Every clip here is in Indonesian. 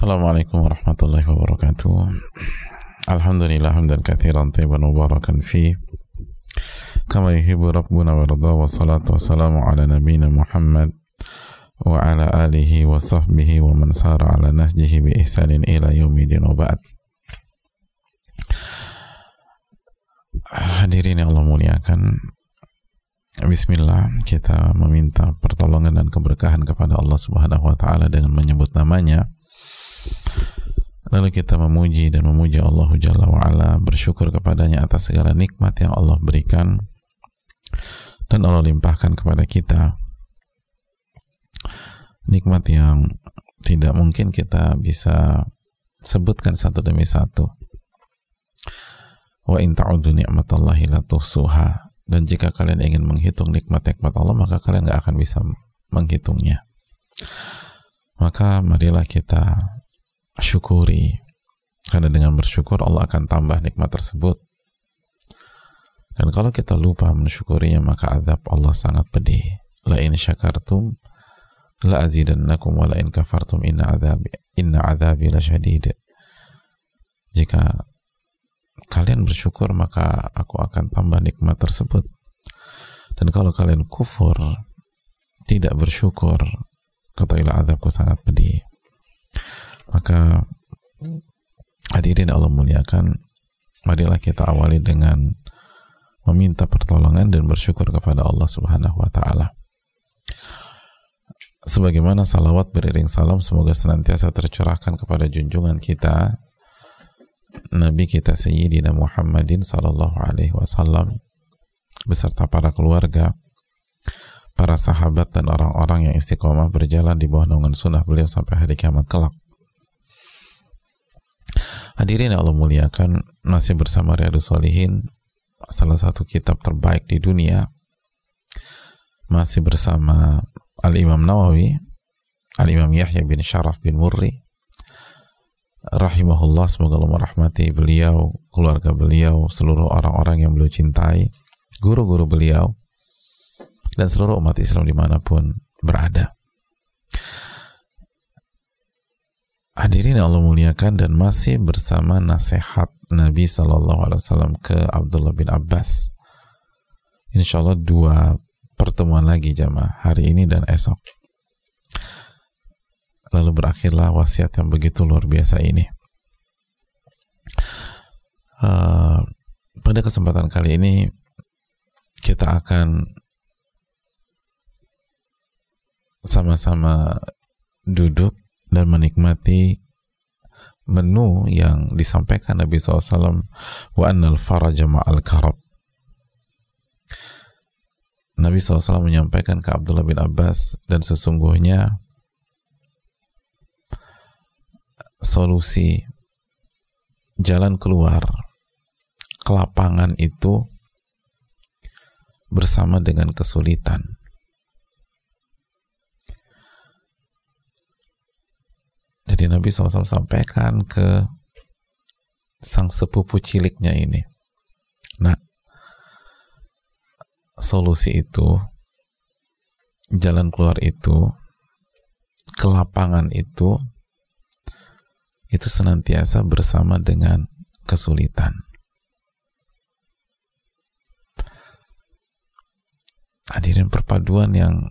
Assalamualaikum warahmatullahi wabarakatuh. Alhamdulillah hamdan katsiran tayyiban mubarakan fi kama yuhibbu rabbuna wa yarda wa salatu wassalamu ala nabiyyina Muhammad wa ala alihi wa sahbihi wa man sara ala nahjihi bi ihsanin ila yaumidin wa ba'd. Hadirin yang Allah muliakan, Bismillah kita meminta pertolongan dan keberkahan kepada Allah Subhanahu wa taala dengan menyebut namanya. Lalu kita memuji dan memuji Allah Jalla wa ala, bersyukur kepadanya atas segala nikmat yang Allah berikan dan Allah limpahkan kepada kita. Nikmat yang tidak mungkin kita bisa sebutkan satu demi satu. Wa in ta'udu ni'matallahi la dan jika kalian ingin menghitung nikmat-nikmat Allah maka kalian nggak akan bisa menghitungnya maka marilah kita syukuri. Karena dengan bersyukur Allah akan tambah nikmat tersebut. Dan kalau kita lupa mensyukurinya maka azab Allah sangat pedih. La in syakartum la azidannakum wa la in kafartum inna azabi inna azabi la syadid. Jika kalian bersyukur maka aku akan tambah nikmat tersebut. Dan kalau kalian kufur tidak bersyukur ketahuilah azabku sangat pedih maka hadirin Allah muliakan marilah kita awali dengan meminta pertolongan dan bersyukur kepada Allah subhanahu wa ta'ala sebagaimana salawat beriring salam semoga senantiasa tercurahkan kepada junjungan kita Nabi kita Sayyidina Muhammadin Sallallahu Alaihi Wasallam beserta para keluarga, para sahabat dan orang-orang yang istiqomah berjalan di bawah naungan sunnah beliau sampai hari kiamat kelak. Hadirin Allah muliakan masih bersama Riyadus Solihin salah satu kitab terbaik di dunia masih bersama Al-Imam Nawawi Al-Imam Yahya bin Sharaf bin Murri rahimahullah semoga Allah merahmati beliau, keluarga beliau, seluruh orang-orang yang beliau cintai, guru-guru beliau, dan seluruh umat Islam di mana pun berada. Hadirin Allah muliakan dan masih bersama nasihat Nabi Wasallam ke Abdullah bin Abbas. Insya Allah dua pertemuan lagi jamaah hari ini dan esok lalu berakhirlah wasiat yang begitu luar biasa ini. Uh, pada kesempatan kali ini kita akan sama-sama duduk dan menikmati menu yang disampaikan Nabi SAW wa annal faraja ma'al karab Nabi SAW menyampaikan ke Abdullah bin Abbas dan sesungguhnya solusi jalan keluar kelapangan itu bersama dengan kesulitan. Jadi Nabi SAW sampaikan ke sang sepupu ciliknya ini. Nah, solusi itu, jalan keluar itu, kelapangan itu itu senantiasa bersama dengan kesulitan. Hadirin perpaduan yang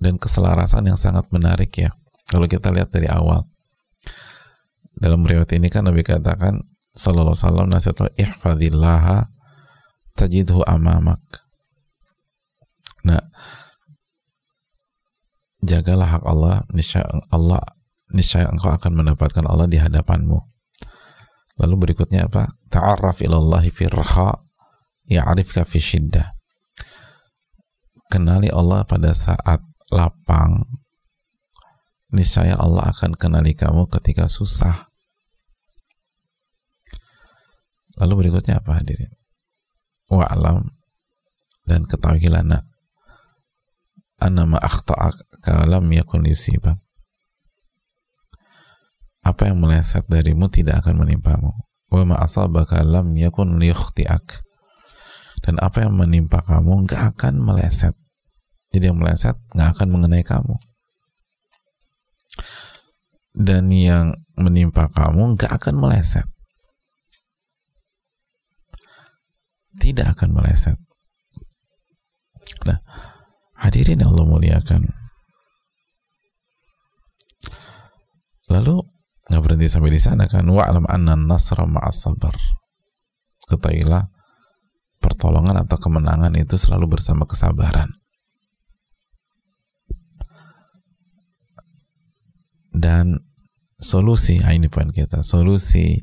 dan keselarasan yang sangat menarik ya. Kalau kita lihat dari awal. Dalam riwayat ini kan Nabi katakan sallallahu alaihi wasallam nasihat ihfadillaha tajidhu amamak. Nah, jagalah hak Allah, niscaya Allah niscaya engkau akan mendapatkan Allah di hadapanmu. Lalu berikutnya apa? Ta'arraf ilallahi fi raha ya'rifka fi syiddah. Kenali Allah pada saat lapang. Niscaya Allah akan kenali kamu ketika susah. Lalu berikutnya apa hadirin? Wa'alam dan ketahuilah nak anama akhta'aka lam yakun yusibak apa yang meleset darimu tidak akan menimpamu. Wa ma asabaka lam yakun liyukhti'ak. Dan apa yang menimpa kamu nggak akan meleset. Jadi yang meleset nggak akan mengenai kamu. Dan yang menimpa kamu nggak akan meleset. Tidak akan meleset. Nah, hadirin yang Allah muliakan. Lalu nggak berhenti sampai di sana kan wa'lam anna nasra ma'as sabar ketahuilah pertolongan atau kemenangan itu selalu bersama kesabaran dan solusi nah ini poin kita solusi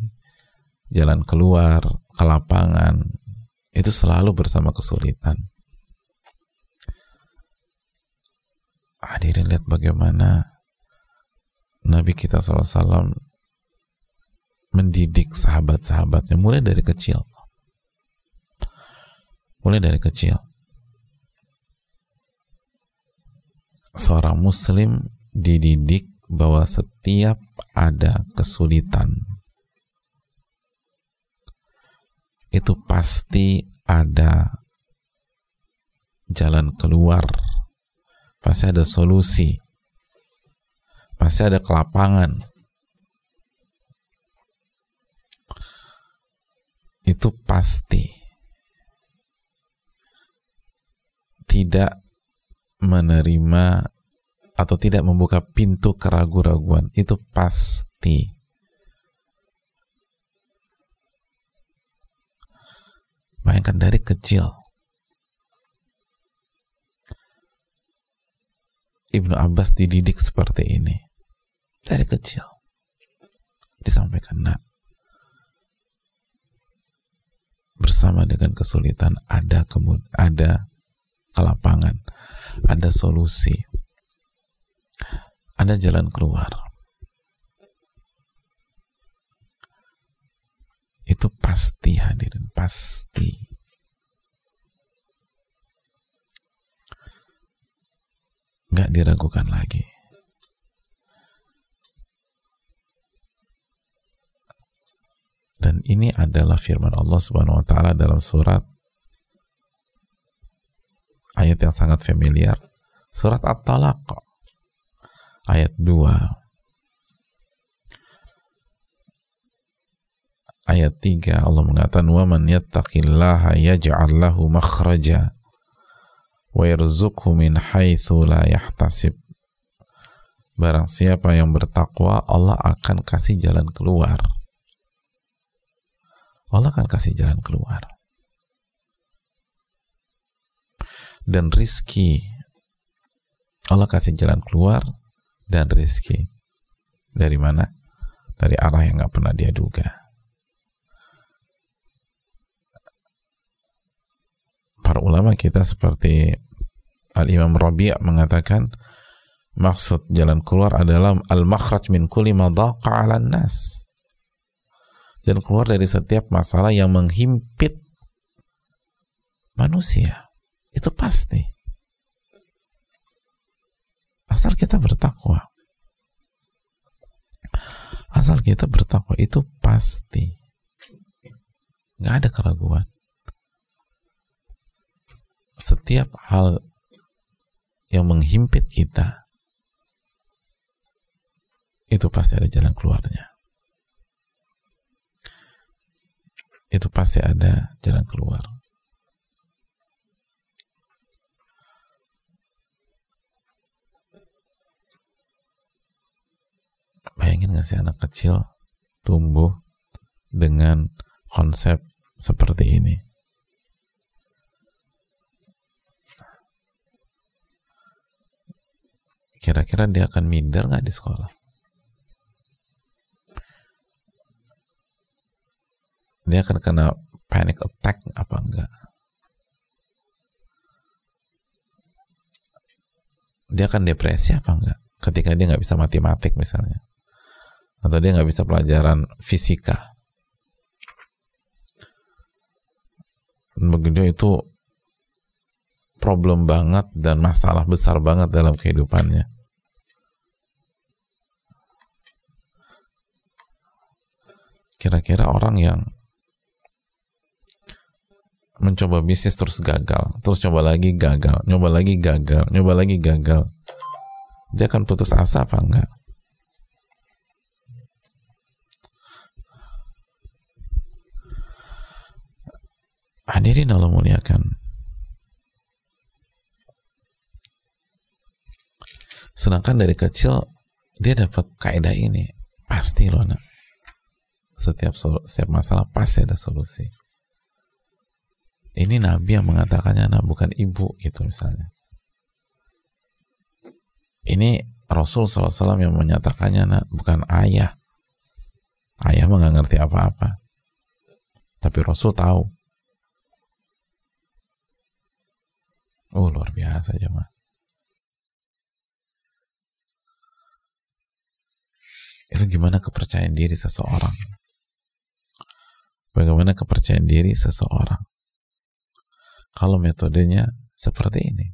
jalan keluar ke lapangan itu selalu bersama kesulitan hadirin lihat bagaimana Nabi kita SAW mendidik sahabat-sahabatnya mulai dari kecil. Mulai dari kecil. Seorang muslim dididik bahwa setiap ada kesulitan itu pasti ada jalan keluar, pasti ada solusi. Pasti ada kelapangan. Itu pasti. Tidak menerima atau tidak membuka pintu keraguan-raguan itu pasti bayangkan dari kecil. Ibnu Abbas dididik seperti ini. Dari kecil. Disampaikan nak. Bersama dengan kesulitan ada kemud ada kelapangan. Ada solusi. Ada jalan keluar itu pasti hadirin pasti nggak diragukan lagi. Dan ini adalah firman Allah Subhanahu wa taala dalam surat ayat yang sangat familiar, surat At-Talaq ayat 2 ayat 3 Allah mengatakan wa man yattaqillaha yaj'al lahu makhraja wa yarzuqhu min haitsu la yahtasib Barang siapa yang bertakwa, Allah akan kasih jalan keluar. Allah akan kasih jalan keluar. Dan rizki, Allah kasih jalan keluar dan rizki. Dari mana? Dari arah yang gak pernah dia duga. Para ulama kita seperti Al-Imam Rabi' mengatakan maksud jalan keluar adalah al-makhraj min kulli madaqa 'ala nas. Jalan keluar dari setiap masalah yang menghimpit manusia. Itu pasti. Asal kita bertakwa. Asal kita bertakwa itu pasti. Nggak ada keraguan. Setiap hal yang menghimpit kita itu pasti ada jalan keluarnya. Itu pasti ada jalan keluar. Bayangin gak sih anak kecil tumbuh dengan konsep seperti ini kira-kira dia akan minder nggak di sekolah? Dia akan kena panic attack apa enggak? Dia akan depresi apa enggak? Ketika dia nggak bisa matematik misalnya, atau dia nggak bisa pelajaran fisika. Begitu itu problem banget dan masalah besar banget dalam kehidupannya. kira-kira orang yang mencoba bisnis terus gagal, terus coba lagi gagal, nyoba lagi gagal, nyoba lagi gagal, dia akan putus asa apa enggak? Hadirin Allah muliakan. Sedangkan dari kecil dia dapat kaidah ini. Pasti loh nak. Setiap, setiap masalah pasti ada solusi. Ini Nabi yang mengatakannya nak bukan ibu gitu misalnya. Ini Rasul SAW yang menyatakannya nak bukan ayah. Ayah mah nggak ngerti apa-apa. Tapi Rasul tahu Oh luar biasa jemaah. Itu gimana kepercayaan diri seseorang? Bagaimana kepercayaan diri seseorang? Kalau metodenya seperti ini.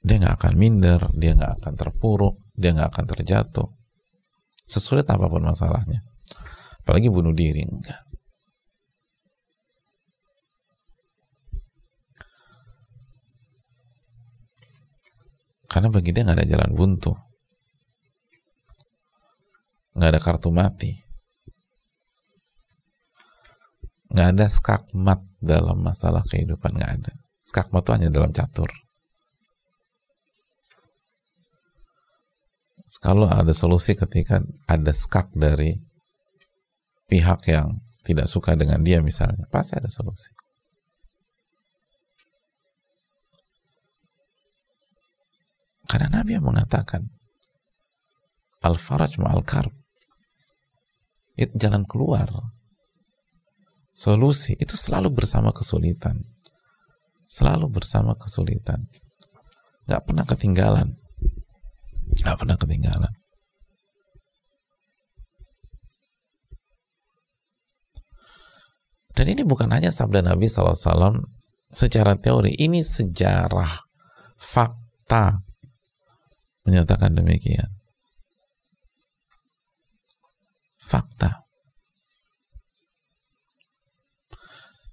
Dia nggak akan minder, dia nggak akan terpuruk, dia nggak akan terjatuh. Sesulit apa pun masalahnya apalagi bunuh diri enggak karena bagi dia nggak ada jalan buntu. Nggak ada kartu mati. Nggak ada skakmat dalam masalah kehidupan nggak ada. Skakmat itu hanya dalam catur. Kalau ada solusi ketika ada skak dari pihak yang tidak suka dengan dia misalnya, pasti ada solusi. Karena Nabi yang mengatakan Al-Faraj ma'al karb. Itu jalan keluar. Solusi itu selalu bersama kesulitan. Selalu bersama kesulitan. Nggak pernah ketinggalan. Nggak pernah ketinggalan. Dan ini bukan hanya sabda Nabi SAW secara teori, ini sejarah, fakta menyatakan demikian. Fakta.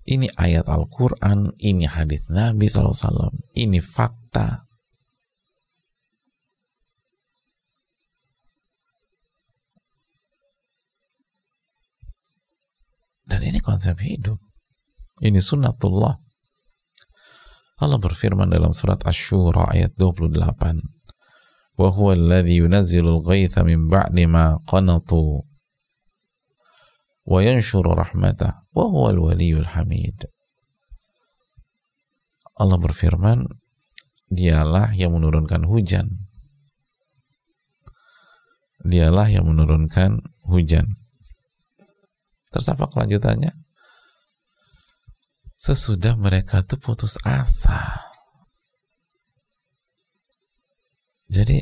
Ini ayat Al-Quran, ini hadis Nabi SAW, ini fakta. Dan ini konsep hidup. Ini sunnatullah. Allah berfirman dalam surat Ash-Shura ayat 28. Min ba'di ma qanatu wa yanshuru rahmatah wa huwa al-waliyul hamid. Allah berfirman, dialah yang menurunkan hujan. Dialah yang menurunkan hujan Terus apa kelanjutannya? Sesudah mereka tuh putus asa. Jadi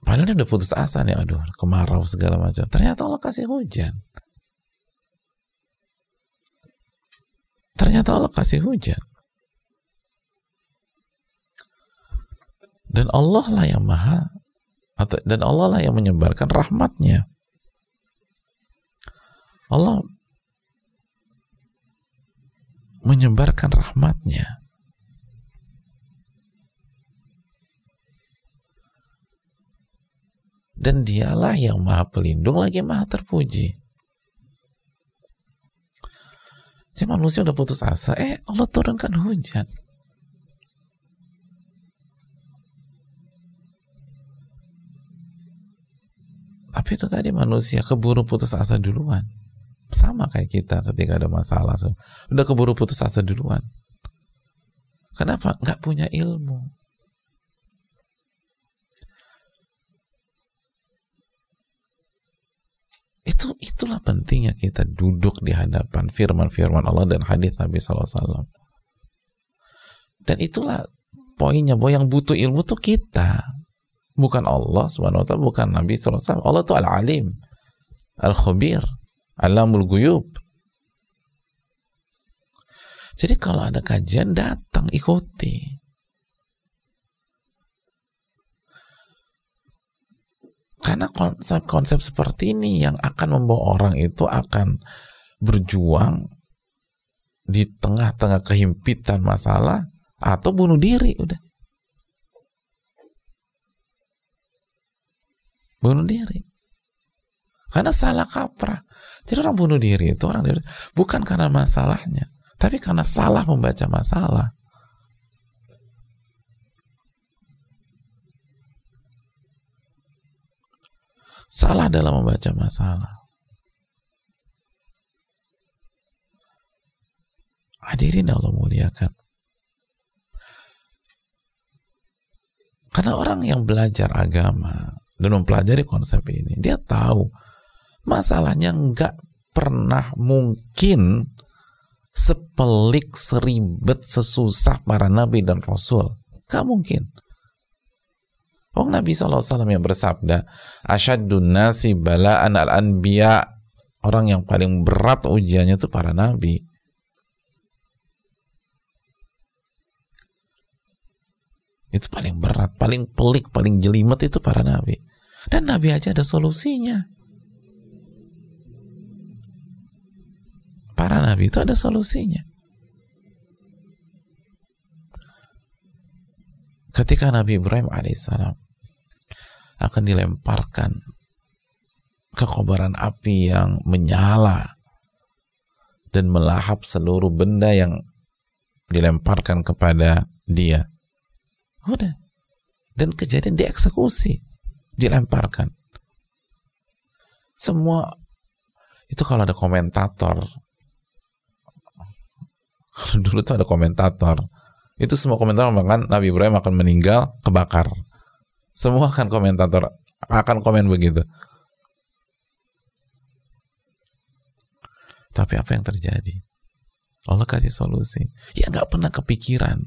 padahal udah putus asa nih, aduh kemarau segala macam. Ternyata Allah kasih hujan. Ternyata Allah kasih hujan. Dan Allah lah yang maha atau dan Allah lah yang menyebarkan rahmatnya. Allah menyebarkan rahmatnya dan dialah yang maha pelindung lagi maha terpuji. Jadi manusia udah putus asa eh Allah turunkan hujan. Tapi itu tadi manusia keburu putus asa duluan. Sama kayak kita ketika ada masalah. Udah keburu putus asa duluan. Kenapa? Nggak punya ilmu itu itulah pentingnya kita duduk di hadapan firman-firman Allah dan hadis Nabi SAW dan itulah poinnya bahwa yang butuh ilmu tuh kita. Bukan Allah subhanahu wa ta'ala bukan Nabi SAW Allah tuh al-alim al-khabir alamul guyub jadi kalau ada kajian datang ikuti karena konsep-konsep seperti ini yang akan membawa orang itu akan berjuang di tengah-tengah kehimpitan masalah atau bunuh diri udah. Bunuh diri. Karena salah kaprah. Jadi orang bunuh diri itu orang bukan karena masalahnya tapi karena salah membaca masalah salah dalam membaca masalah hadirin Allah muliakan Karena orang yang belajar agama dan mempelajari konsep ini, dia tahu masalahnya nggak pernah mungkin sepelik, seribet, sesusah para nabi dan rasul. Gak mungkin. Oh Nabi SAW yang bersabda, Asyadun nasi bala'an al-anbiya. Orang yang paling berat ujiannya itu para nabi. Itu paling berat, paling pelik, paling jelimet itu para nabi. Dan nabi aja ada solusinya. Para nabi itu ada solusinya. Ketika Nabi Ibrahim alaihissalam akan dilemparkan ke kobaran api yang menyala dan melahap seluruh benda yang dilemparkan kepada dia Udah. Dan kejadian dieksekusi, dilemparkan. Semua itu kalau ada komentator, dulu tuh ada komentator, itu semua komentator bahkan Nabi Ibrahim akan meninggal kebakar. Semua akan komentator akan komen begitu. Tapi apa yang terjadi? Allah kasih solusi. Ya nggak pernah kepikiran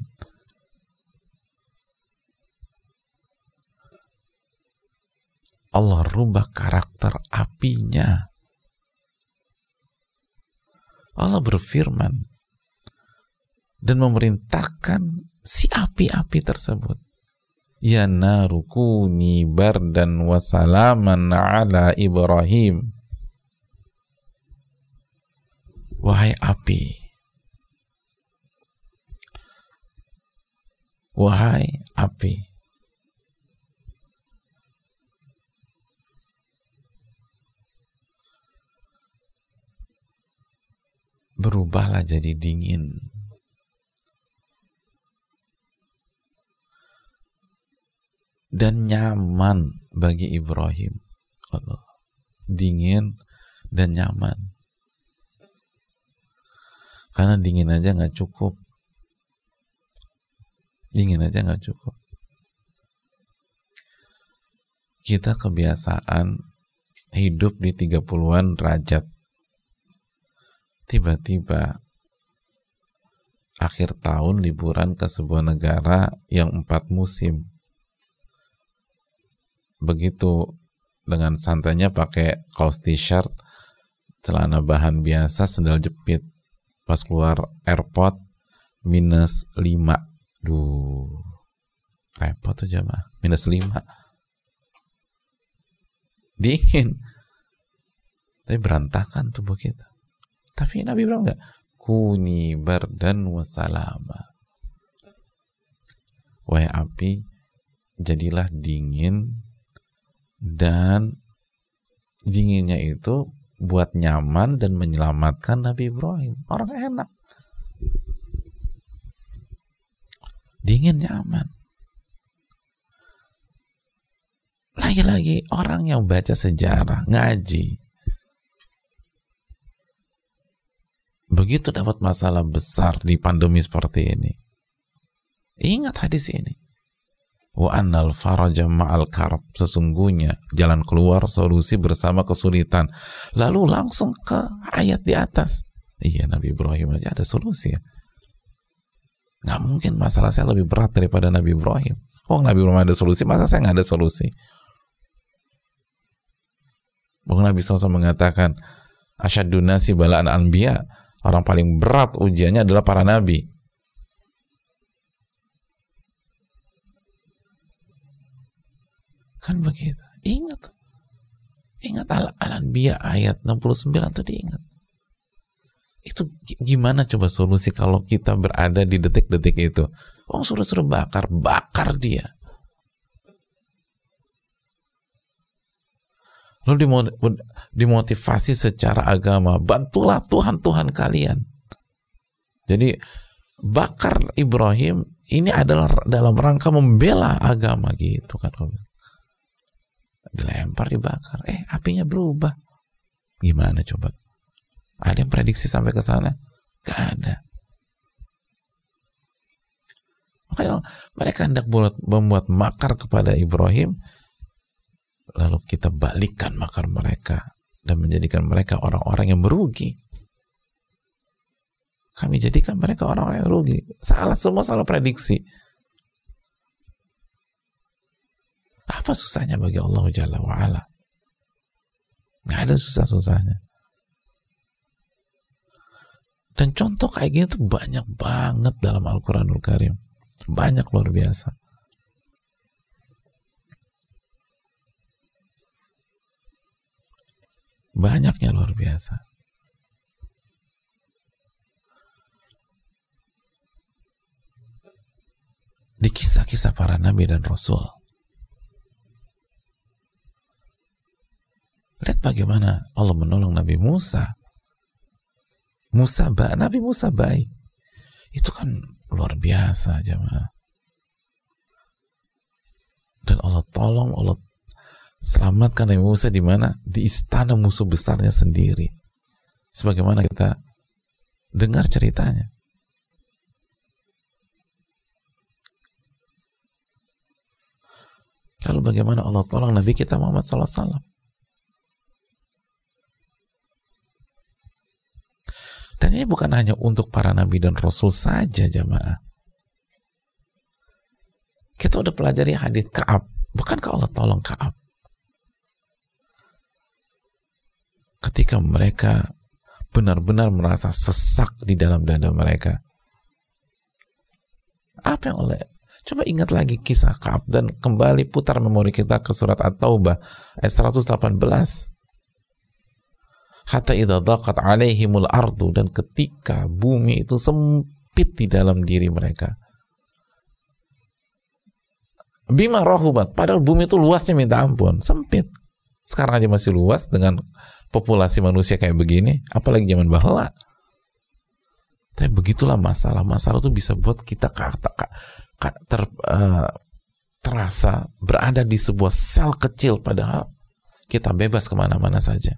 Allah rubah karakter apinya. Allah berfirman dan memerintahkan si api-api tersebut. Ya narukuni bardan wasalaman ala Ibrahim. Wahai api. Wahai api. berubahlah jadi dingin. Dan nyaman bagi Ibrahim. Allah. Dingin dan nyaman. Karena dingin aja nggak cukup. Dingin aja nggak cukup. Kita kebiasaan hidup di 30-an derajat tiba-tiba akhir tahun liburan ke sebuah negara yang empat musim begitu dengan santainya pakai kaos t-shirt celana bahan biasa sendal jepit. Pas keluar airport minus 5 duh repot tuh jamaah. Minus 5 dingin. Tapi berantakan tubuh kita. Tapi Nabi Ibrahim enggak. Kuni bardan wasalama. Wahai api, jadilah dingin dan dinginnya itu buat nyaman dan menyelamatkan Nabi Ibrahim. Orang enak. Dingin nyaman. Lagi-lagi orang yang baca sejarah, ngaji, begitu dapat masalah besar di pandemi seperti ini ingat hadis ini wa annal faraja ma'al karab sesungguhnya jalan keluar solusi bersama kesulitan. Lalu langsung ke ayat di atas. Iya Nabi Ibrahim aja ada solusi ya. Nggak mungkin masalah saya lebih berat daripada Nabi Ibrahim. Oh Nabi Ibrahim ada solusi masa saya nggak ada solusi? Bang Nabi SAW mengatakan asyadun nasi balaan anbiya. Orang paling berat ujiannya adalah para nabi. Kan begitu. Ingat. Ingat Al-Anbiya ayat 69 itu diingat. Itu gimana coba solusi kalau kita berada di detik-detik itu? Oh suruh-suruh bakar, bakar dia. Lalu dimotivasi secara agama, bantulah Tuhan-Tuhan kalian. Jadi bakar Ibrahim ini adalah dalam rangka membela agama gitu kan. Dilempar, dibakar. Eh, apinya berubah. Gimana coba? Ada yang prediksi sampai ke sana? Gak ada. Makanya mereka hendak membuat makar kepada Ibrahim lalu kita balikkan makar mereka dan menjadikan mereka orang-orang yang merugi. Kami jadikan mereka orang-orang yang rugi. Salah semua salah prediksi. Apa susahnya bagi Allah Jalla wa'ala? Nggak ada susah-susahnya. Dan contoh kayak gini tuh banyak banget dalam Al-Quranul Karim. Banyak luar biasa. Banyaknya luar biasa. Di kisah-kisah para nabi dan rasul. Lihat bagaimana Allah menolong Nabi Musa. Musa baik, Nabi Musa baik. Itu kan luar biasa jemaah. Dan Allah tolong, Allah Selamatkan Nabi Musa di mana? Di istana musuh besarnya sendiri. Sebagaimana kita dengar ceritanya. Lalu bagaimana Allah tolong Nabi kita Muhammad SAW? Dan ini bukan hanya untuk para nabi dan rasul saja jamaah. Kita udah pelajari hadis Kaab. Bukankah Allah tolong Kaab? ketika mereka benar-benar merasa sesak di dalam dada mereka. Apa yang oleh Coba ingat lagi kisah Kaab dan kembali putar memori kita ke surat At-Taubah ayat 118. Hatta idza daqat alaihimul ardu dan ketika bumi itu sempit di dalam diri mereka. Bima rohubat, padahal bumi itu luasnya minta ampun, sempit. Sekarang aja masih luas dengan populasi manusia kayak begini, apalagi zaman bahla. Tapi begitulah masalah. Masalah itu bisa buat kita kata, ter, uh, terasa berada di sebuah sel kecil padahal kita bebas ke mana-mana saja.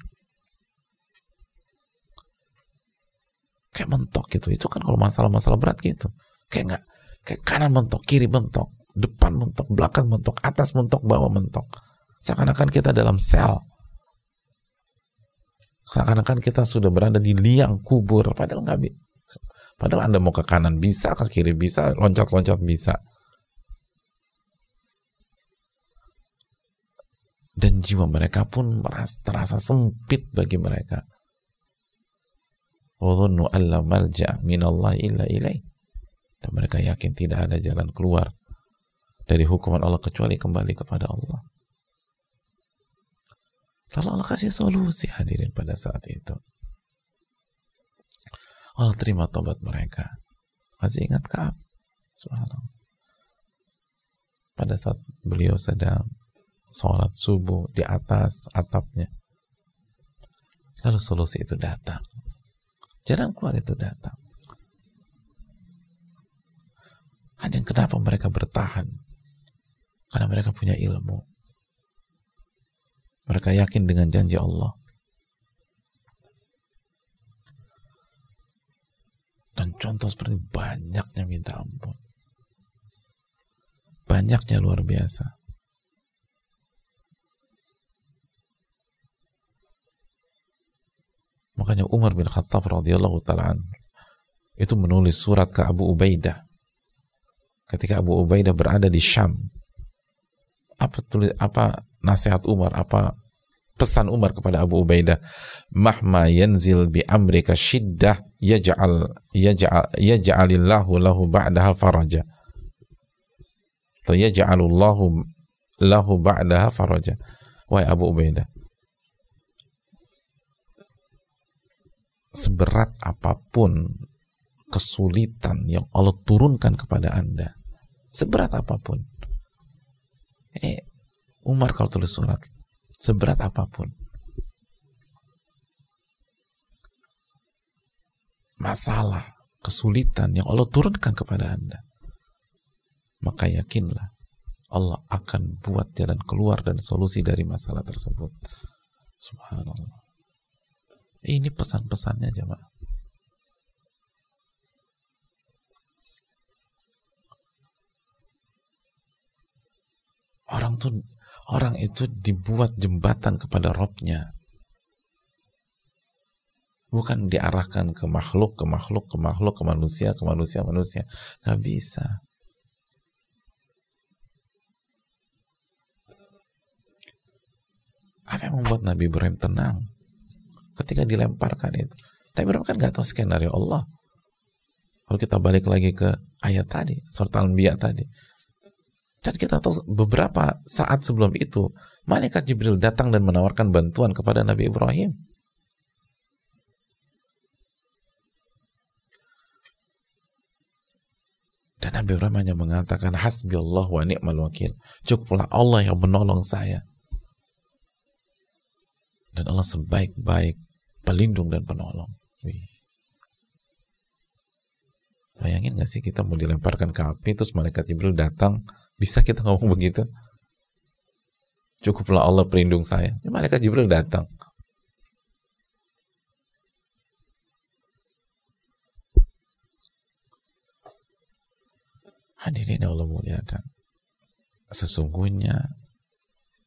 Kayak mentok gitu. Itu kan kalau masalah-masalah berat gitu. Kayak nggak kayak kanan mentok, kiri mentok, depan mentok, belakang mentok, atas mentok, bawah mentok. Seakan-akan kita dalam sel Seakan-akan kita sudah berada di liang kubur, padahal nggak. Padahal Anda mau ke kanan bisa, ke kiri bisa, loncat-loncat bisa. Dan jiwa mereka pun merasa, terasa sempit bagi mereka wadhannu an la malja minallahi illa ilaih dan mereka yakin tidak ada jalan keluar dari hukuman Allah kecuali kembali kepada Allah. Lalu Allah kasih solusi hadirin pada saat itu. Allah terima tobat mereka. Masih ingat Kaab? Pada saat beliau sedang sholat subuh di atas atapnya lalu solusi itu datang. Jalan keluar itu datang. Hanya kenapa mereka bertahan? Karena mereka punya ilmu mereka yakin dengan janji Allah. Dan contoh seperti banyaknya minta ampun. Banyaknya luar biasa. Makanya Umar bin Khattab radhiyallahu taala itu menulis surat ke Abu Ubaidah. Ketika Abu Ubaidah berada di Syam, apa tulis apa nasihat Umar, apa pesan Umar kepada Abu Ubaidah, "Mahma yanzil bi amrika shiddah yaj'al yaj'al yaj'alillahu lahu ba'daha faraja." Atau yaj'alullahu lahu ba'daha faraja. Wahai Abu Ubaidah, seberat apa pun kesulitan yang Allah turunkan kepada Anda, seberat apa pun. Ini Umar kalau tulis surat seberat apa pun. Masalah, kesulitan yang Allah turunkan kepada Anda. Maka yakinlah Allah akan buat jalan keluar dan solusi dari masalah tersebut. Subhanallah. Ini pesan-pesannya jemaah. Orang tuh orang itu dibuat jembatan kepada Robnya. Bukan diarahkan ke makhluk, ke makhluk, ke makhluk, ke manusia, ke manusia, manusia. Gak bisa. Apa yang membuat Nabi Ibrahim tenang? Ketika dilemparkan itu. Nabi Ibrahim kan gak tahu skenario Allah. Kalau kita balik lagi ke ayat tadi, surat Al-Anbiya tadi. Dan kita tahu beberapa saat sebelum itu, malaikat Jibril datang dan menawarkan bantuan kepada Nabi Ibrahim. Dan Nabi Ibrahim hanya mengatakan, Hasbi Allah wa ni'mal wakil. Cukuplah Allah yang menolong saya. Dan Allah sebaik-baik pelindung dan penolong. Wih. Bayangin gak sih kita mau dilemparkan ke api, terus malaikat Jibril datang, bisa kita ngomong begitu? Cukuplah Allah pelindung saya. Ya, malaikat Jibril datang. Hadirin Allah muliakan. Sesungguhnya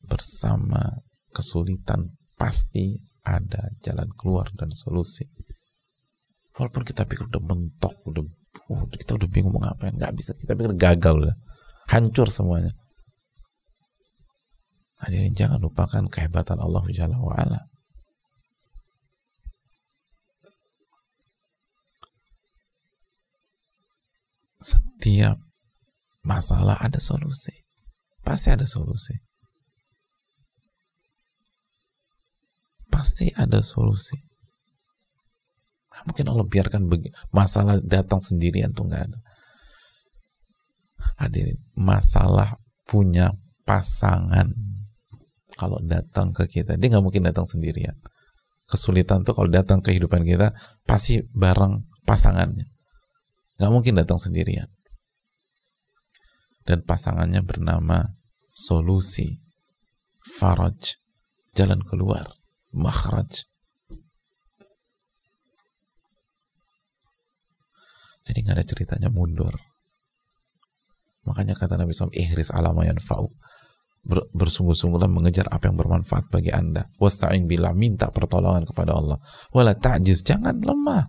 bersama kesulitan pasti ada jalan keluar dan solusi. Walaupun kita pikir udah mentok, udah uh, kita udah bingung mau ngapain, nggak bisa. Kita pikir gagal udah hancur semuanya. Hadirin jangan lupakan kehebatan Allah Jalla wa'ala. Setiap masalah ada solusi. Pasti ada solusi. Pasti ada solusi. Mungkin Allah biarkan masalah datang sendirian tuh nggak ada. Hadirin, masalah punya pasangan kalau datang ke kita, dia nggak mungkin datang sendirian. Kesulitan tuh kalau datang ke kehidupan kita pasti bareng pasangannya, nggak mungkin datang sendirian. Dan pasangannya bernama solusi, faraj, jalan keluar, makhraj. Jadi nggak ada ceritanya mundur Makanya kata Nabi SAW, ihris alama yanfa'u. Ber, bersungguh-sungguhlah mengejar apa yang bermanfaat bagi anda. Wasta'in bila minta pertolongan kepada Allah. Wala ta'jiz, jangan lemah.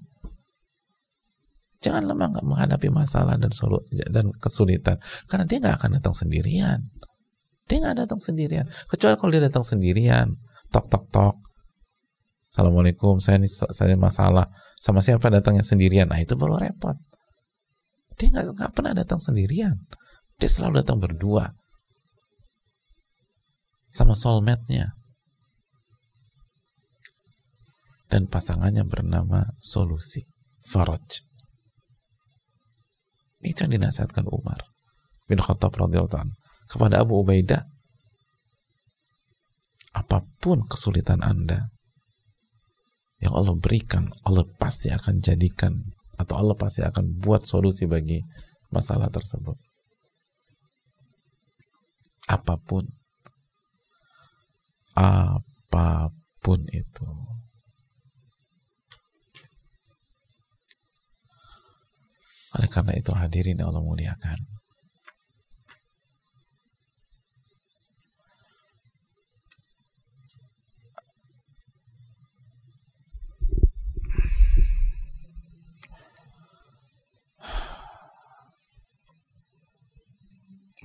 Jangan lemah nggak menghadapi masalah dan dan kesulitan. Karena dia nggak akan datang sendirian. Dia nggak datang sendirian. Kecuali kalau dia datang sendirian. Tok tok tok. Assalamualaikum, saya ini saya masalah. Sama siapa datangnya sendirian? Nah itu baru repot. Dia nggak pernah datang sendirian. Dia selalu datang berdua. Sama soulmate-nya. Dan pasangannya bernama Solusi. Faraj. Itu yang dinasihatkan Umar bin Khattab radhiyallahu kepada Abu Ubaidah. Apa pun kesulitan Anda yang Allah berikan, Allah pasti akan jadikan atau Allah pasti akan buat solusi bagi masalah tersebut. Apa pun. Apa pun itu. Oleh karena itu hadirin Allah muliakan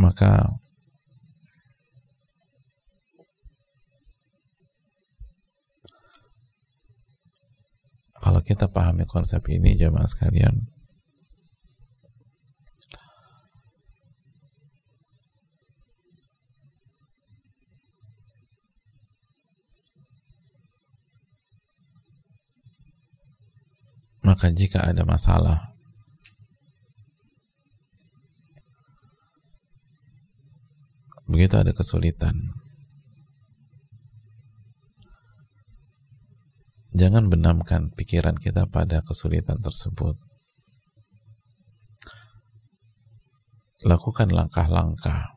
maka Kalau kita pahami konsep ini jemaah sekalian, maka jika ada masalah itu ada kesulitan. Jangan benamkan pikiran kita pada kesulitan tersebut. Lakukan langkah-langkah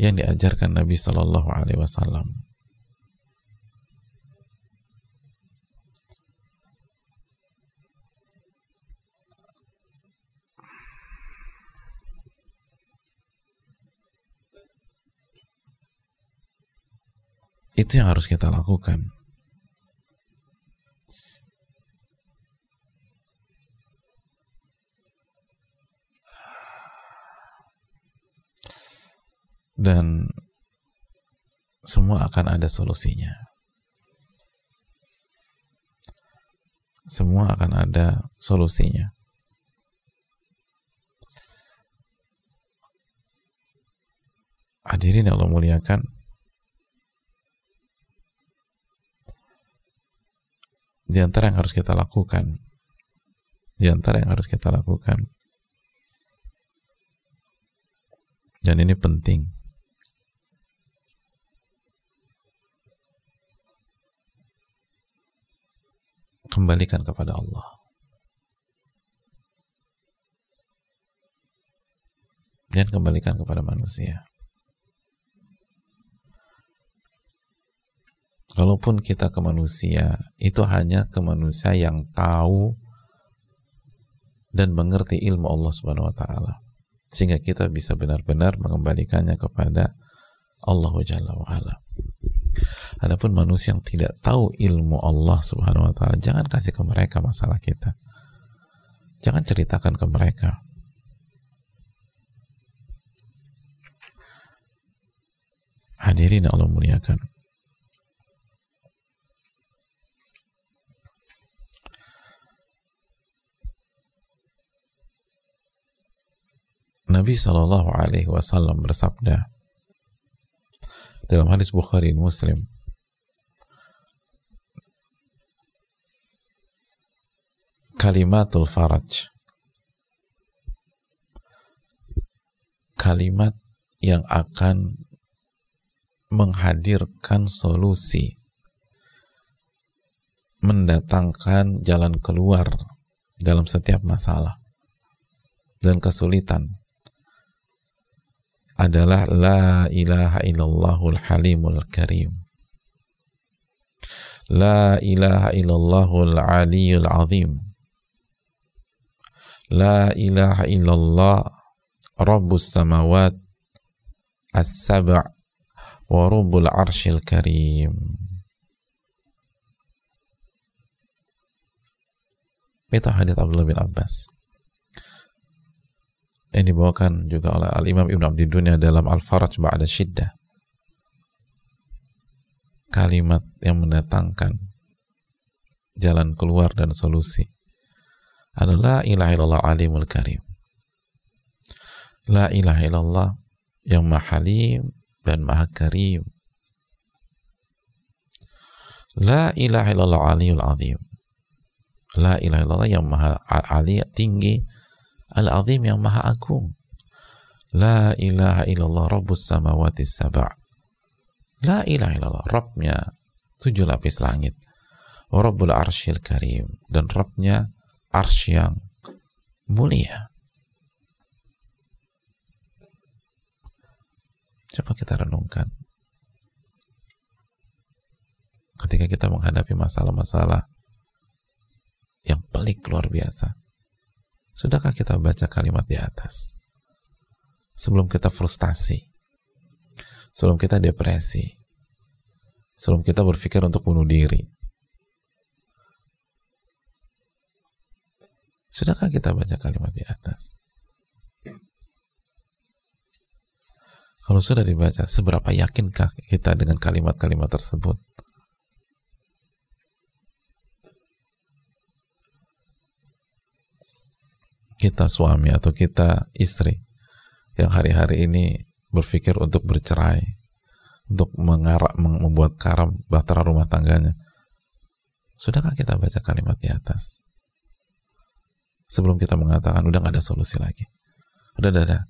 yang diajarkan Nabi Shallallahu Alaihi Wasallam. Itu yang harus kita lakukan. Dan semua akan ada solusinya. Semua akan ada solusinya. Hadirin yang Allah muliakan, Di antara yang harus kita lakukan, di antara yang harus kita lakukan, dan ini penting, kembalikan kepada Allah. Dan kembalikan kepada manusia. Kalaupun kita ke manusia, itu hanya ke manusia yang tahu dan mengerti ilmu Allah Subhanahu wa taala. Sehingga kita bisa benar-benar mengembalikannya kepada Allah Jalla wa ala. Adapun manusia yang tidak tahu ilmu Allah Subhanahu wa taala, jangan kasih ke mereka masalah kita. Jangan ceritakan ke mereka. Hadirin Allah muliakan. Nabi Shallallahu Alaihi Wasallam bersabda dalam hadis Bukhari Muslim, kalimatul faraj, kalimat yang akan menghadirkan solusi, mendatangkan jalan keluar dalam setiap masalah dan kesulitan adalah la ilaha illallahul halimul karim. La ilaha illallahul aliyul azim. La ilaha illallah rabbus samawat as-sab' wa rabbul arshil karim. Itu hadits Abdullah bin Abbas yang dibawakan juga oleh Al-Imam Ibn Abdi Dunia dalam Al-Faraj Ba'da Shiddah kalimat yang mendatangkan jalan keluar dan solusi adalah ilaha illallah alimul karim. La ilaha illallah yang maha halim dan maha karim. La ilaha illallah aliyul azim. La ilaha illallah yang maha ali tinggi Al-Azim yang maha agung. La ilaha illallah Rabbus samawati sabah. La ilaha illallah Rabbnya tujuh lapis langit. Rabbul arshil karim. Dan Rabbnya arsh yang mulia. Coba kita renungkan. Ketika kita menghadapi masalah-masalah yang pelik luar biasa Sudahkah kita baca kalimat di atas? Sebelum kita frustasi, sebelum kita depresi, sebelum kita berpikir untuk bunuh diri. Sudahkah kita baca kalimat di atas? Kalau sudah dibaca, seberapa yakinkah kita dengan kalimat-kalimat tersebut? Kita suami atau kita istri yang hari-hari ini berpikir untuk bercerai, untuk mengarak, membuat karam bahtera rumah tangganya. Sudahkah kita baca kalimat di atas? Sebelum kita mengatakan udah gak ada solusi lagi. Udah, udah, udah.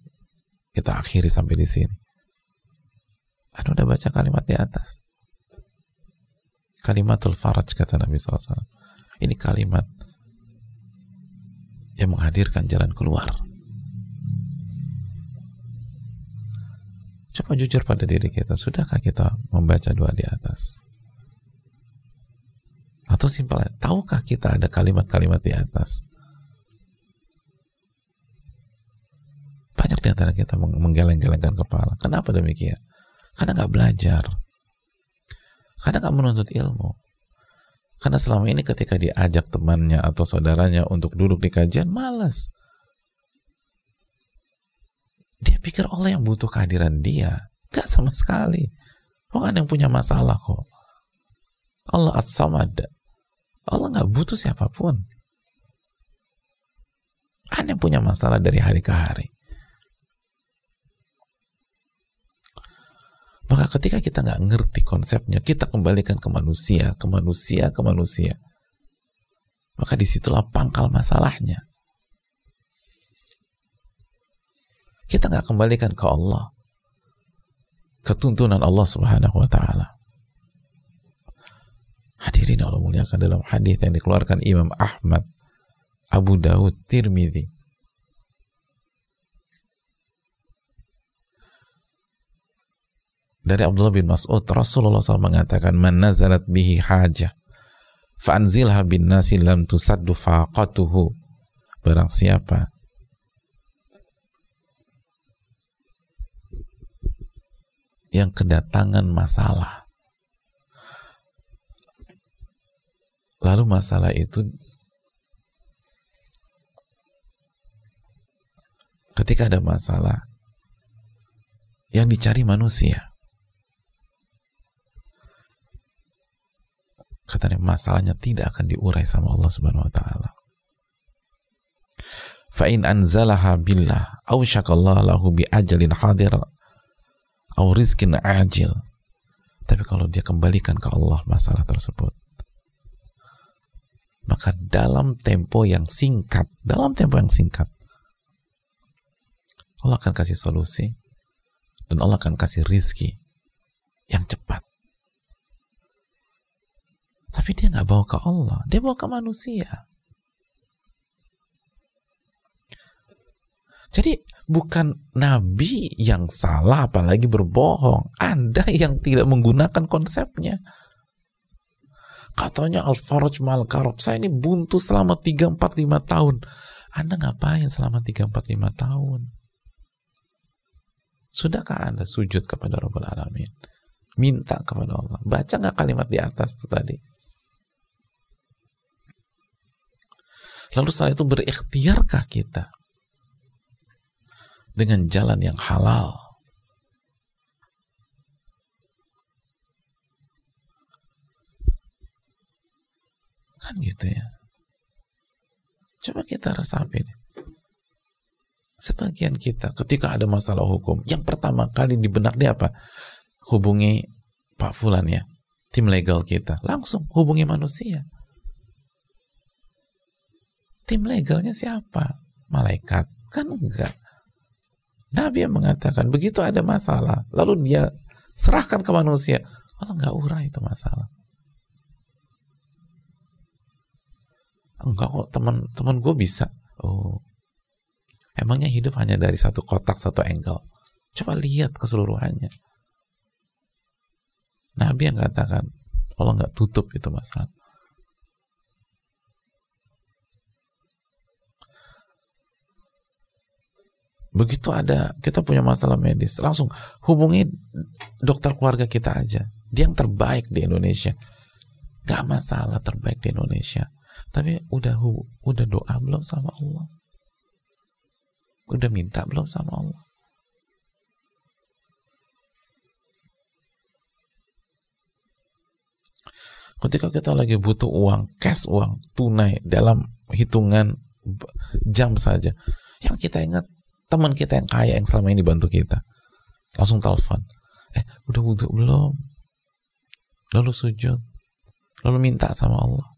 Kita akhiri sampai di sini. Anda udah baca kalimat di atas. Kalimatul faraj kata Nabi SAW. Ini kalimat yang menghadirkan jalan keluar. Coba jujur pada diri kita, sudahkah kita membaca doa di atas? Atau simpel, tahukah kita ada kalimat-kalimat di atas? Banyak di antara kita menggeleng-gelengkan kepala. Kenapa demikian? Karena nggak belajar. Karena nggak menuntut ilmu. Karena selama ini ketika diajak temannya atau saudaranya untuk duduk di kajian, malas. Dia pikir Allah yang butuh kehadiran dia. Gak sama sekali. Bukan yang punya masalah kok. Allah as-samad. Allah gak butuh siapa pun. Ada yang punya masalah dari hari ke hari. Maka ketika kita nggak ngerti konsepnya, kita kembalikan ke manusia, ke manusia, ke manusia. Maka di situlah pangkal masalahnya. Kita nggak kembalikan ke Allah. Ketuntunan Allah subhanahu wa ta'ala. Hadirin Allah muliakan dalam hadis yang dikeluarkan Imam Ahmad, Abu Daud, Tirmidzi dari Abdullah bin Mas'ud Rasulullah SAW mengatakan man nazalat bihi hajah fa'anzilha bin nasi lam tusaddu faqatuhu. Barang siapa yang kedatangan masalah lalu masalah itu ketika ada masalah yang dicari manusia katanya masalahnya tidak akan diurai sama Allah Subhanahu wa taala. Fa in anzalaha billah aw syakallahu lahu bi ajalin hadir aw rizkin ajil. Tapi kalau dia kembalikan ke Allah masalah tersebut, maka dalam tempo yang singkat, dalam tempo yang singkat, Allah akan kasih solusi dan Allah akan kasih rizki yang cepat. Tapi dia nggak bawa ke Allah, dia bawa ke manusia. Jadi bukan Nabi yang salah apalagi berbohong. Anda yang tidak menggunakan konsepnya. Katanya Al-Faraj mal karob. Saya ini buntu selama 3, 4, 5 tahun. Anda ngapain selama 3, 4, 5 tahun? Sudahkah Anda sujud kepada Rabbul Alamin? Minta kepada Allah. Baca nggak kalimat di atas itu tadi? Lalu setelah itu berikhtiarkah kita dengan jalan yang halal? Kan gitu ya. Coba kita resapi nih. Sebagian kita ketika ada masalah hukum, yang pertama kali di benak dia apa? Hubungi Pak Fulan ya, tim legal kita. Langsung hubungi manusia tim legalnya siapa? Malaikat? Kan enggak. Nabi yang mengatakan begitu ada masalah, lalu dia serahkan ke manusia. Allah nggak urai itu masalah. Enggak kok teman-teman gue bisa. Oh, emangnya hidup hanya dari satu kotak satu angle. Coba lihat keseluruhannya. Nabi yang katakan Allah nggak tutup itu masalah. Begitu ada kita punya masalah medis, langsung hubungi dokter keluarga kita aja. Dia yang terbaik di Indonesia. Gak masalah terbaik di Indonesia. Tapi udah udah doa belum sama Allah? Udah minta belum sama Allah? Ketika kita lagi butuh uang, cash uang, tunai dalam hitungan jam saja, yang kita ingat teman kita yang kaya yang selama ini bantu kita. Langsung telepon. Eh udah wudhu belum? Lalu sujud. Lalu minta sama Allah.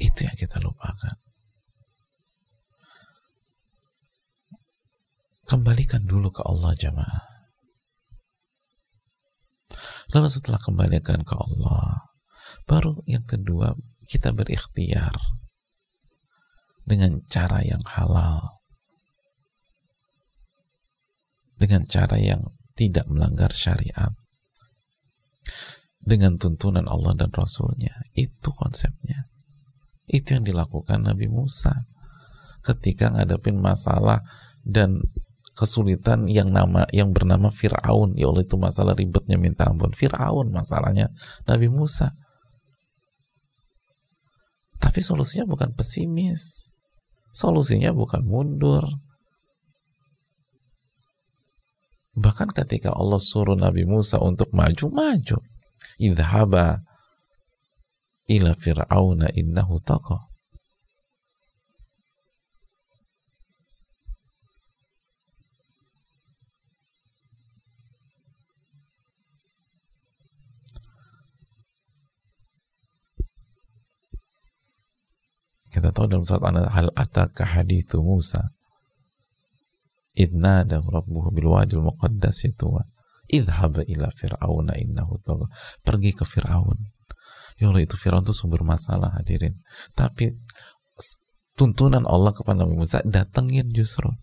Itu yang kita lupakan. Kembalikan dulu ke Allah jamaah. Lalu setelah kembalikan ke Allah, baru yang kedua kita berikhtiar dengan cara yang halal. Dengan cara yang tidak melanggar syariat. Dengan tuntunan Allah dan Rasulnya. Itu konsepnya. Itu yang dilakukan Nabi Musa ketika ngadepin masalah dan kesulitan yang nama yang bernama Firaun ya Allah itu masalah ribetnya minta ampun Firaun masalahnya Nabi Musa tapi solusinya bukan pesimis. Solusinya bukan mundur. Bahkan ketika Allah suruh Nabi Musa untuk maju maju idhaba ila fir'auna innahu taqah Kita tahu dalam surat an hal ataka hadithu Musa. Idnada rabbuhu bil wadil muqaddas itu idhab ila fir'auna innahu tagha. Pergi ke Fir'aun. Ya Allah itu Fir'aun itu sumber masalah hadirin. Tapi tuntunan Allah kepada Nabi Musa datengin justru.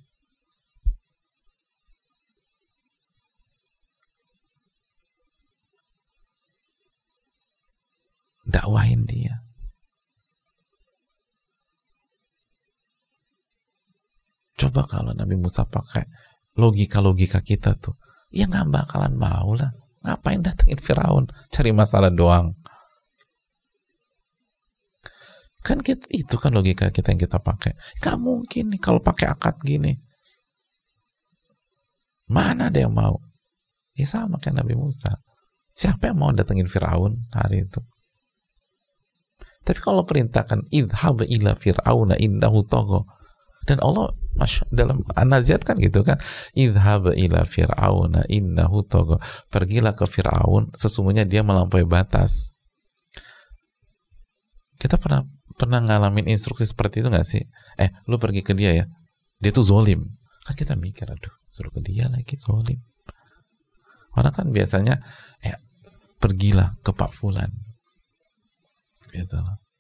dakwahin dia Coba kalau Nabi Musa pakai logika-logika kita tuh, ya nggak bakalan mau lah. Ngapain datengin Firaun cari masalah doang? Kan kita, itu kan logika kita yang kita pakai. Gak mungkin nih kalau pakai akad gini. Mana ada yang mau? Ya sama kayak Nabi Musa. Siapa yang mau datengin Firaun hari itu? Tapi kalau perintahkan idhab ila fir'auna indahu togo dan Allah Masya, dalam An-Naziat kan gitu kan idhab ila fir'auna innahu togo pergilah ke Fir'aun sesungguhnya dia melampaui batas. Kita pernah pernah ngalamin instruksi seperti itu gak sih? Eh lu pergi ke dia ya. Dia tuh zolim. Kan kita mikir aduh suruh ke dia lagi zolim. Orang kan biasanya eh pergilah ke Pak Fulan. Gitu loh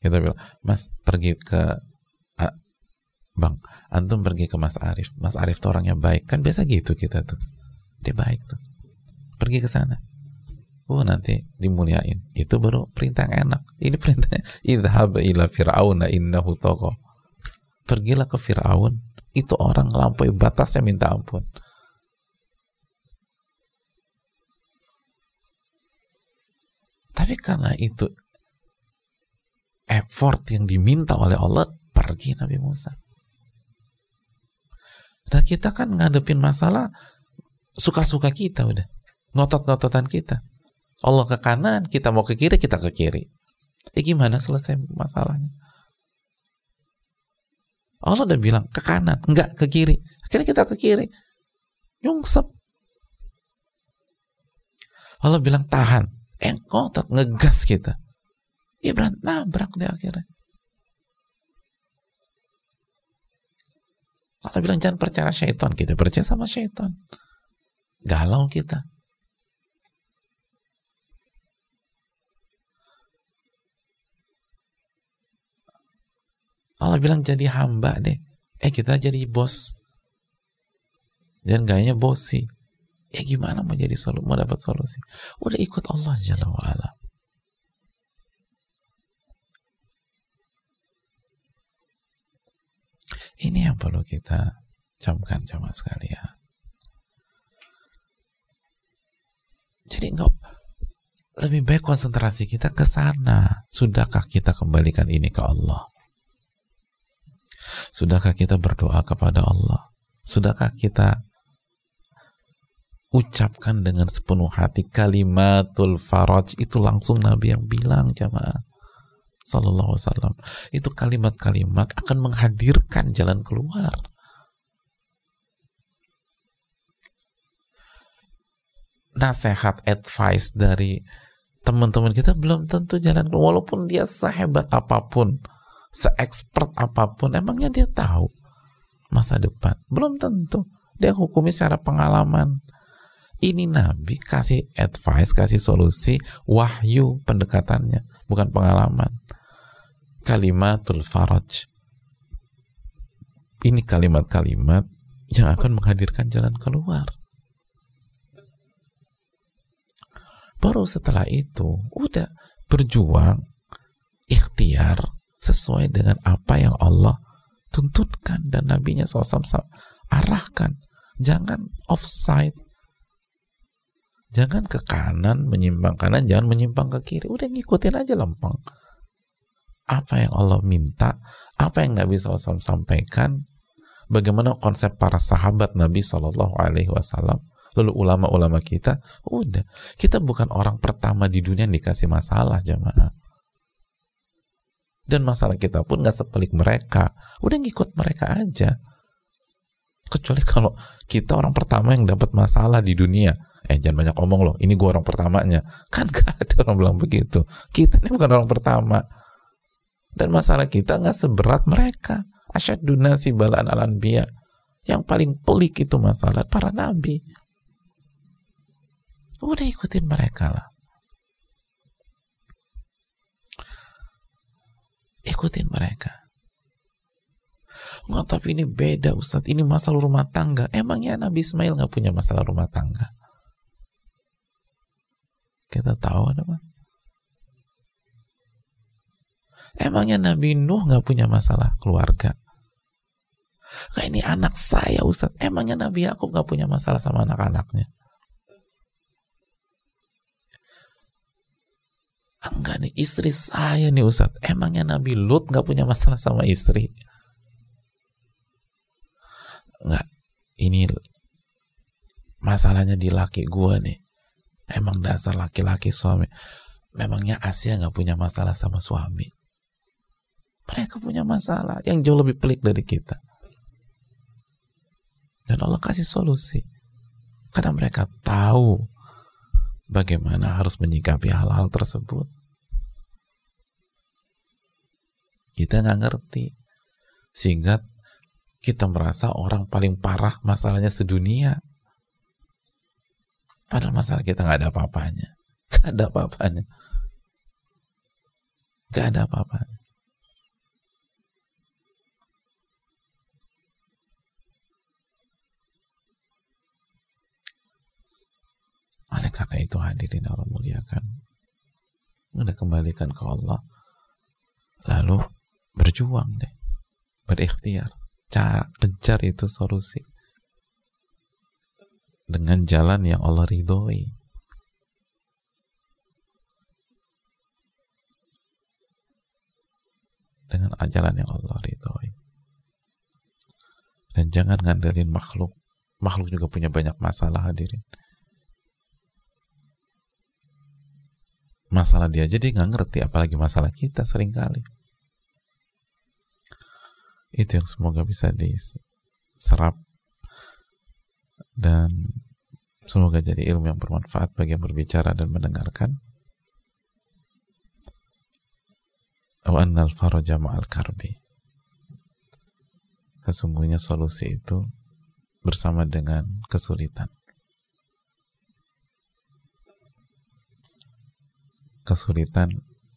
kita bilang mas pergi ke uh, bang antum pergi ke mas Arif mas Arif tuh orangnya baik. Kan biasa gitu kita tuh. Dia baik tuh. Pergi ke sana. Oh nanti dimuliain. Itu baru perintah yang enak. Ini perintahnya idhab ila fir'auna innahu toko pergilah ke Fir'aun. Itu orang ngelampaui batasnya minta ampun. Tapi karena itu effort yang diminta oleh Allah pergi Nabi Musa. Dan kita kan ngadepin masalah suka-suka kita udah. Ngotot-ngototan kita. Allah ke kanan kita mau ke kiri kita ke kiri. Ya gimana selesai masalahnya? Allah udah bilang ke kanan enggak ke kiri. Akhirnya kita ke kiri. Nyungsep. Allah bilang tahan. Eh ngotot ngegas kita Ya berantem nabrak deh akhirnya. Kalau bilang jangan percaya syaitan, kita percaya sama syaitan. Galau kita. Allah bilang jadi hamba deh. Eh kita jadi bos. Dan gayanya bosi. Ya gimana mau jadi solusi, mau dapat solusi? Udah ikut Allah Jalla wa'ala. Ini yang perlu kita camkan jamaah sekalian. Jadi enggak lebih baik konsentrasi kita ke sana. Sudahkah kita kembalikan ini ke Allah? Sudahkah kita berdoa kepada Allah? Sudahkah kita ucapkan dengan sepenuh hati kalimatul faraj itu langsung Nabi yang bilang jamaah Sallallahu itu kalimat-kalimat akan menghadirkan jalan keluar. Nasihat, advice dari teman-teman kita belum tentu jalan keluar, walaupun dia sehebat apa pun seekspert apa pun, emangnya dia tahu masa depan? Belum tentu. Dia hukumi secara pengalaman. Ini Nabi kasih advice, kasih solusi, wahyu pendekatannya, bukan pengalaman. Kalimatul faraj. Ini kalimat-kalimat yang akan menghadirkan jalan keluar. Baru setelah itu, udah berjuang, ikhtiar sesuai dengan apa yang Allah tuntutkan dan nabinya SAW arahkan. Jangan offside. Jangan ke kanan, menyimpang kanan, jangan menyimpang ke kiri. Udah ngikutin aja lempeng. Apa yang Allah minta, apa yang Nabi SAW sampaikan, bagaimana konsep para sahabat Nabi Shallallahu Alaihi Wasallam, lalu ulama-ulama kita, udah kita bukan orang pertama di dunia yang dikasih masalah jamaah. Dan masalah kita pun nggak sepelik mereka, udah ngikut mereka aja. Kecuali kalau kita orang pertama yang dapat masalah di dunia, eh jangan banyak omong loh, ini gua orang pertamanya. Kan gak ada orang bilang begitu. Kita ini bukan orang pertama. Dan masalah kita nggak seberat mereka. Asyaduna si balaan al Yang paling pelik itu masalah para nabi. Udah ikutin mereka lah. Ikutin mereka. Nggak, tapi ini beda Ustadz. Ini masalah rumah tangga. Emangnya Nabi Ismail nggak punya masalah rumah tangga? Kita tahu ada Emangnya Nabi Nuh nggak punya masalah keluarga? Kayak ini anak saya Ustadz. Emangnya Nabi Yakub nggak punya masalah sama anak-anaknya? Enggak nih, istri saya nih Ustadz. Emangnya Nabi Lut nggak punya masalah sama istri? Enggak, ini masalahnya di laki gue nih. Emang dasar laki-laki suami. Memangnya Asia nggak punya masalah sama suami? Mereka punya masalah yang jauh lebih pelik dari kita. Dan Allah kasih solusi. Karena mereka tahu bagaimana harus menyikapi hal-hal tersebut. Kita nggak ngerti. Sehingga kita merasa orang paling parah masalahnya sedunia. Padahal masalah kita nggak ada apa-apanya. Nggak ada apa-apanya. Nggak ada apa-apanya. Oleh karena itu hadirin Allah muliakan. Anda kembalikan ke Allah. Lalu berjuang deh. Berikhtiar. Cara, kejar itu solusi. Dengan jalan yang Allah ridhoi. Dengan jalan yang Allah ridhoi. Dan jangan ngandelin makhluk. Makhluk juga punya banyak masalah hadirin masalah dia jadi nggak ngerti apalagi masalah kita sering kali. Itu yang semoga bisa diserap dan semoga jadi ilmu yang bermanfaat bagi yang berbicara dan mendengarkan. Annal faraja ma'al karbi. Sesungguhnya solusi itu bersama dengan kesulitan kesulitan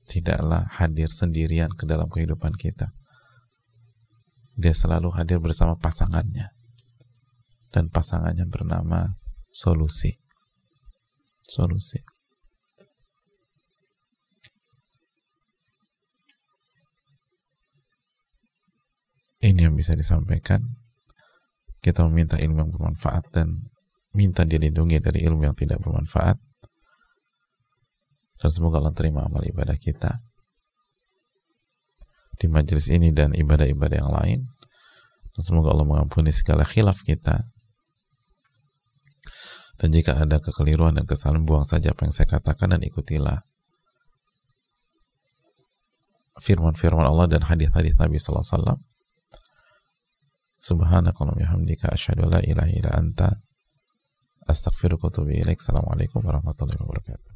tidaklah hadir sendirian ke dalam kehidupan kita. Dia selalu hadir bersama pasangannya. Dan pasangannya bernama solusi. Solusi. Ini yang bisa disampaikan. Kita meminta ilmu yang bermanfaat dan minta dilindungi dari ilmu yang tidak bermanfaat dan semoga Allah terima amal ibadah kita di majelis ini dan ibadah-ibadah yang lain dan semoga Allah mengampuni segala khilaf kita dan jika ada kekeliruan dan kesalahan buang saja apa yang saya katakan dan ikutilah firman-firman Allah dan hadis-hadis Nabi sallallahu alaihi wasallam Subhanakallah bihamdika asyhadu la ilaha illa anta astaghfiruka wa atubu ilaik. Assalamualaikum warahmatullahi wabarakatuh.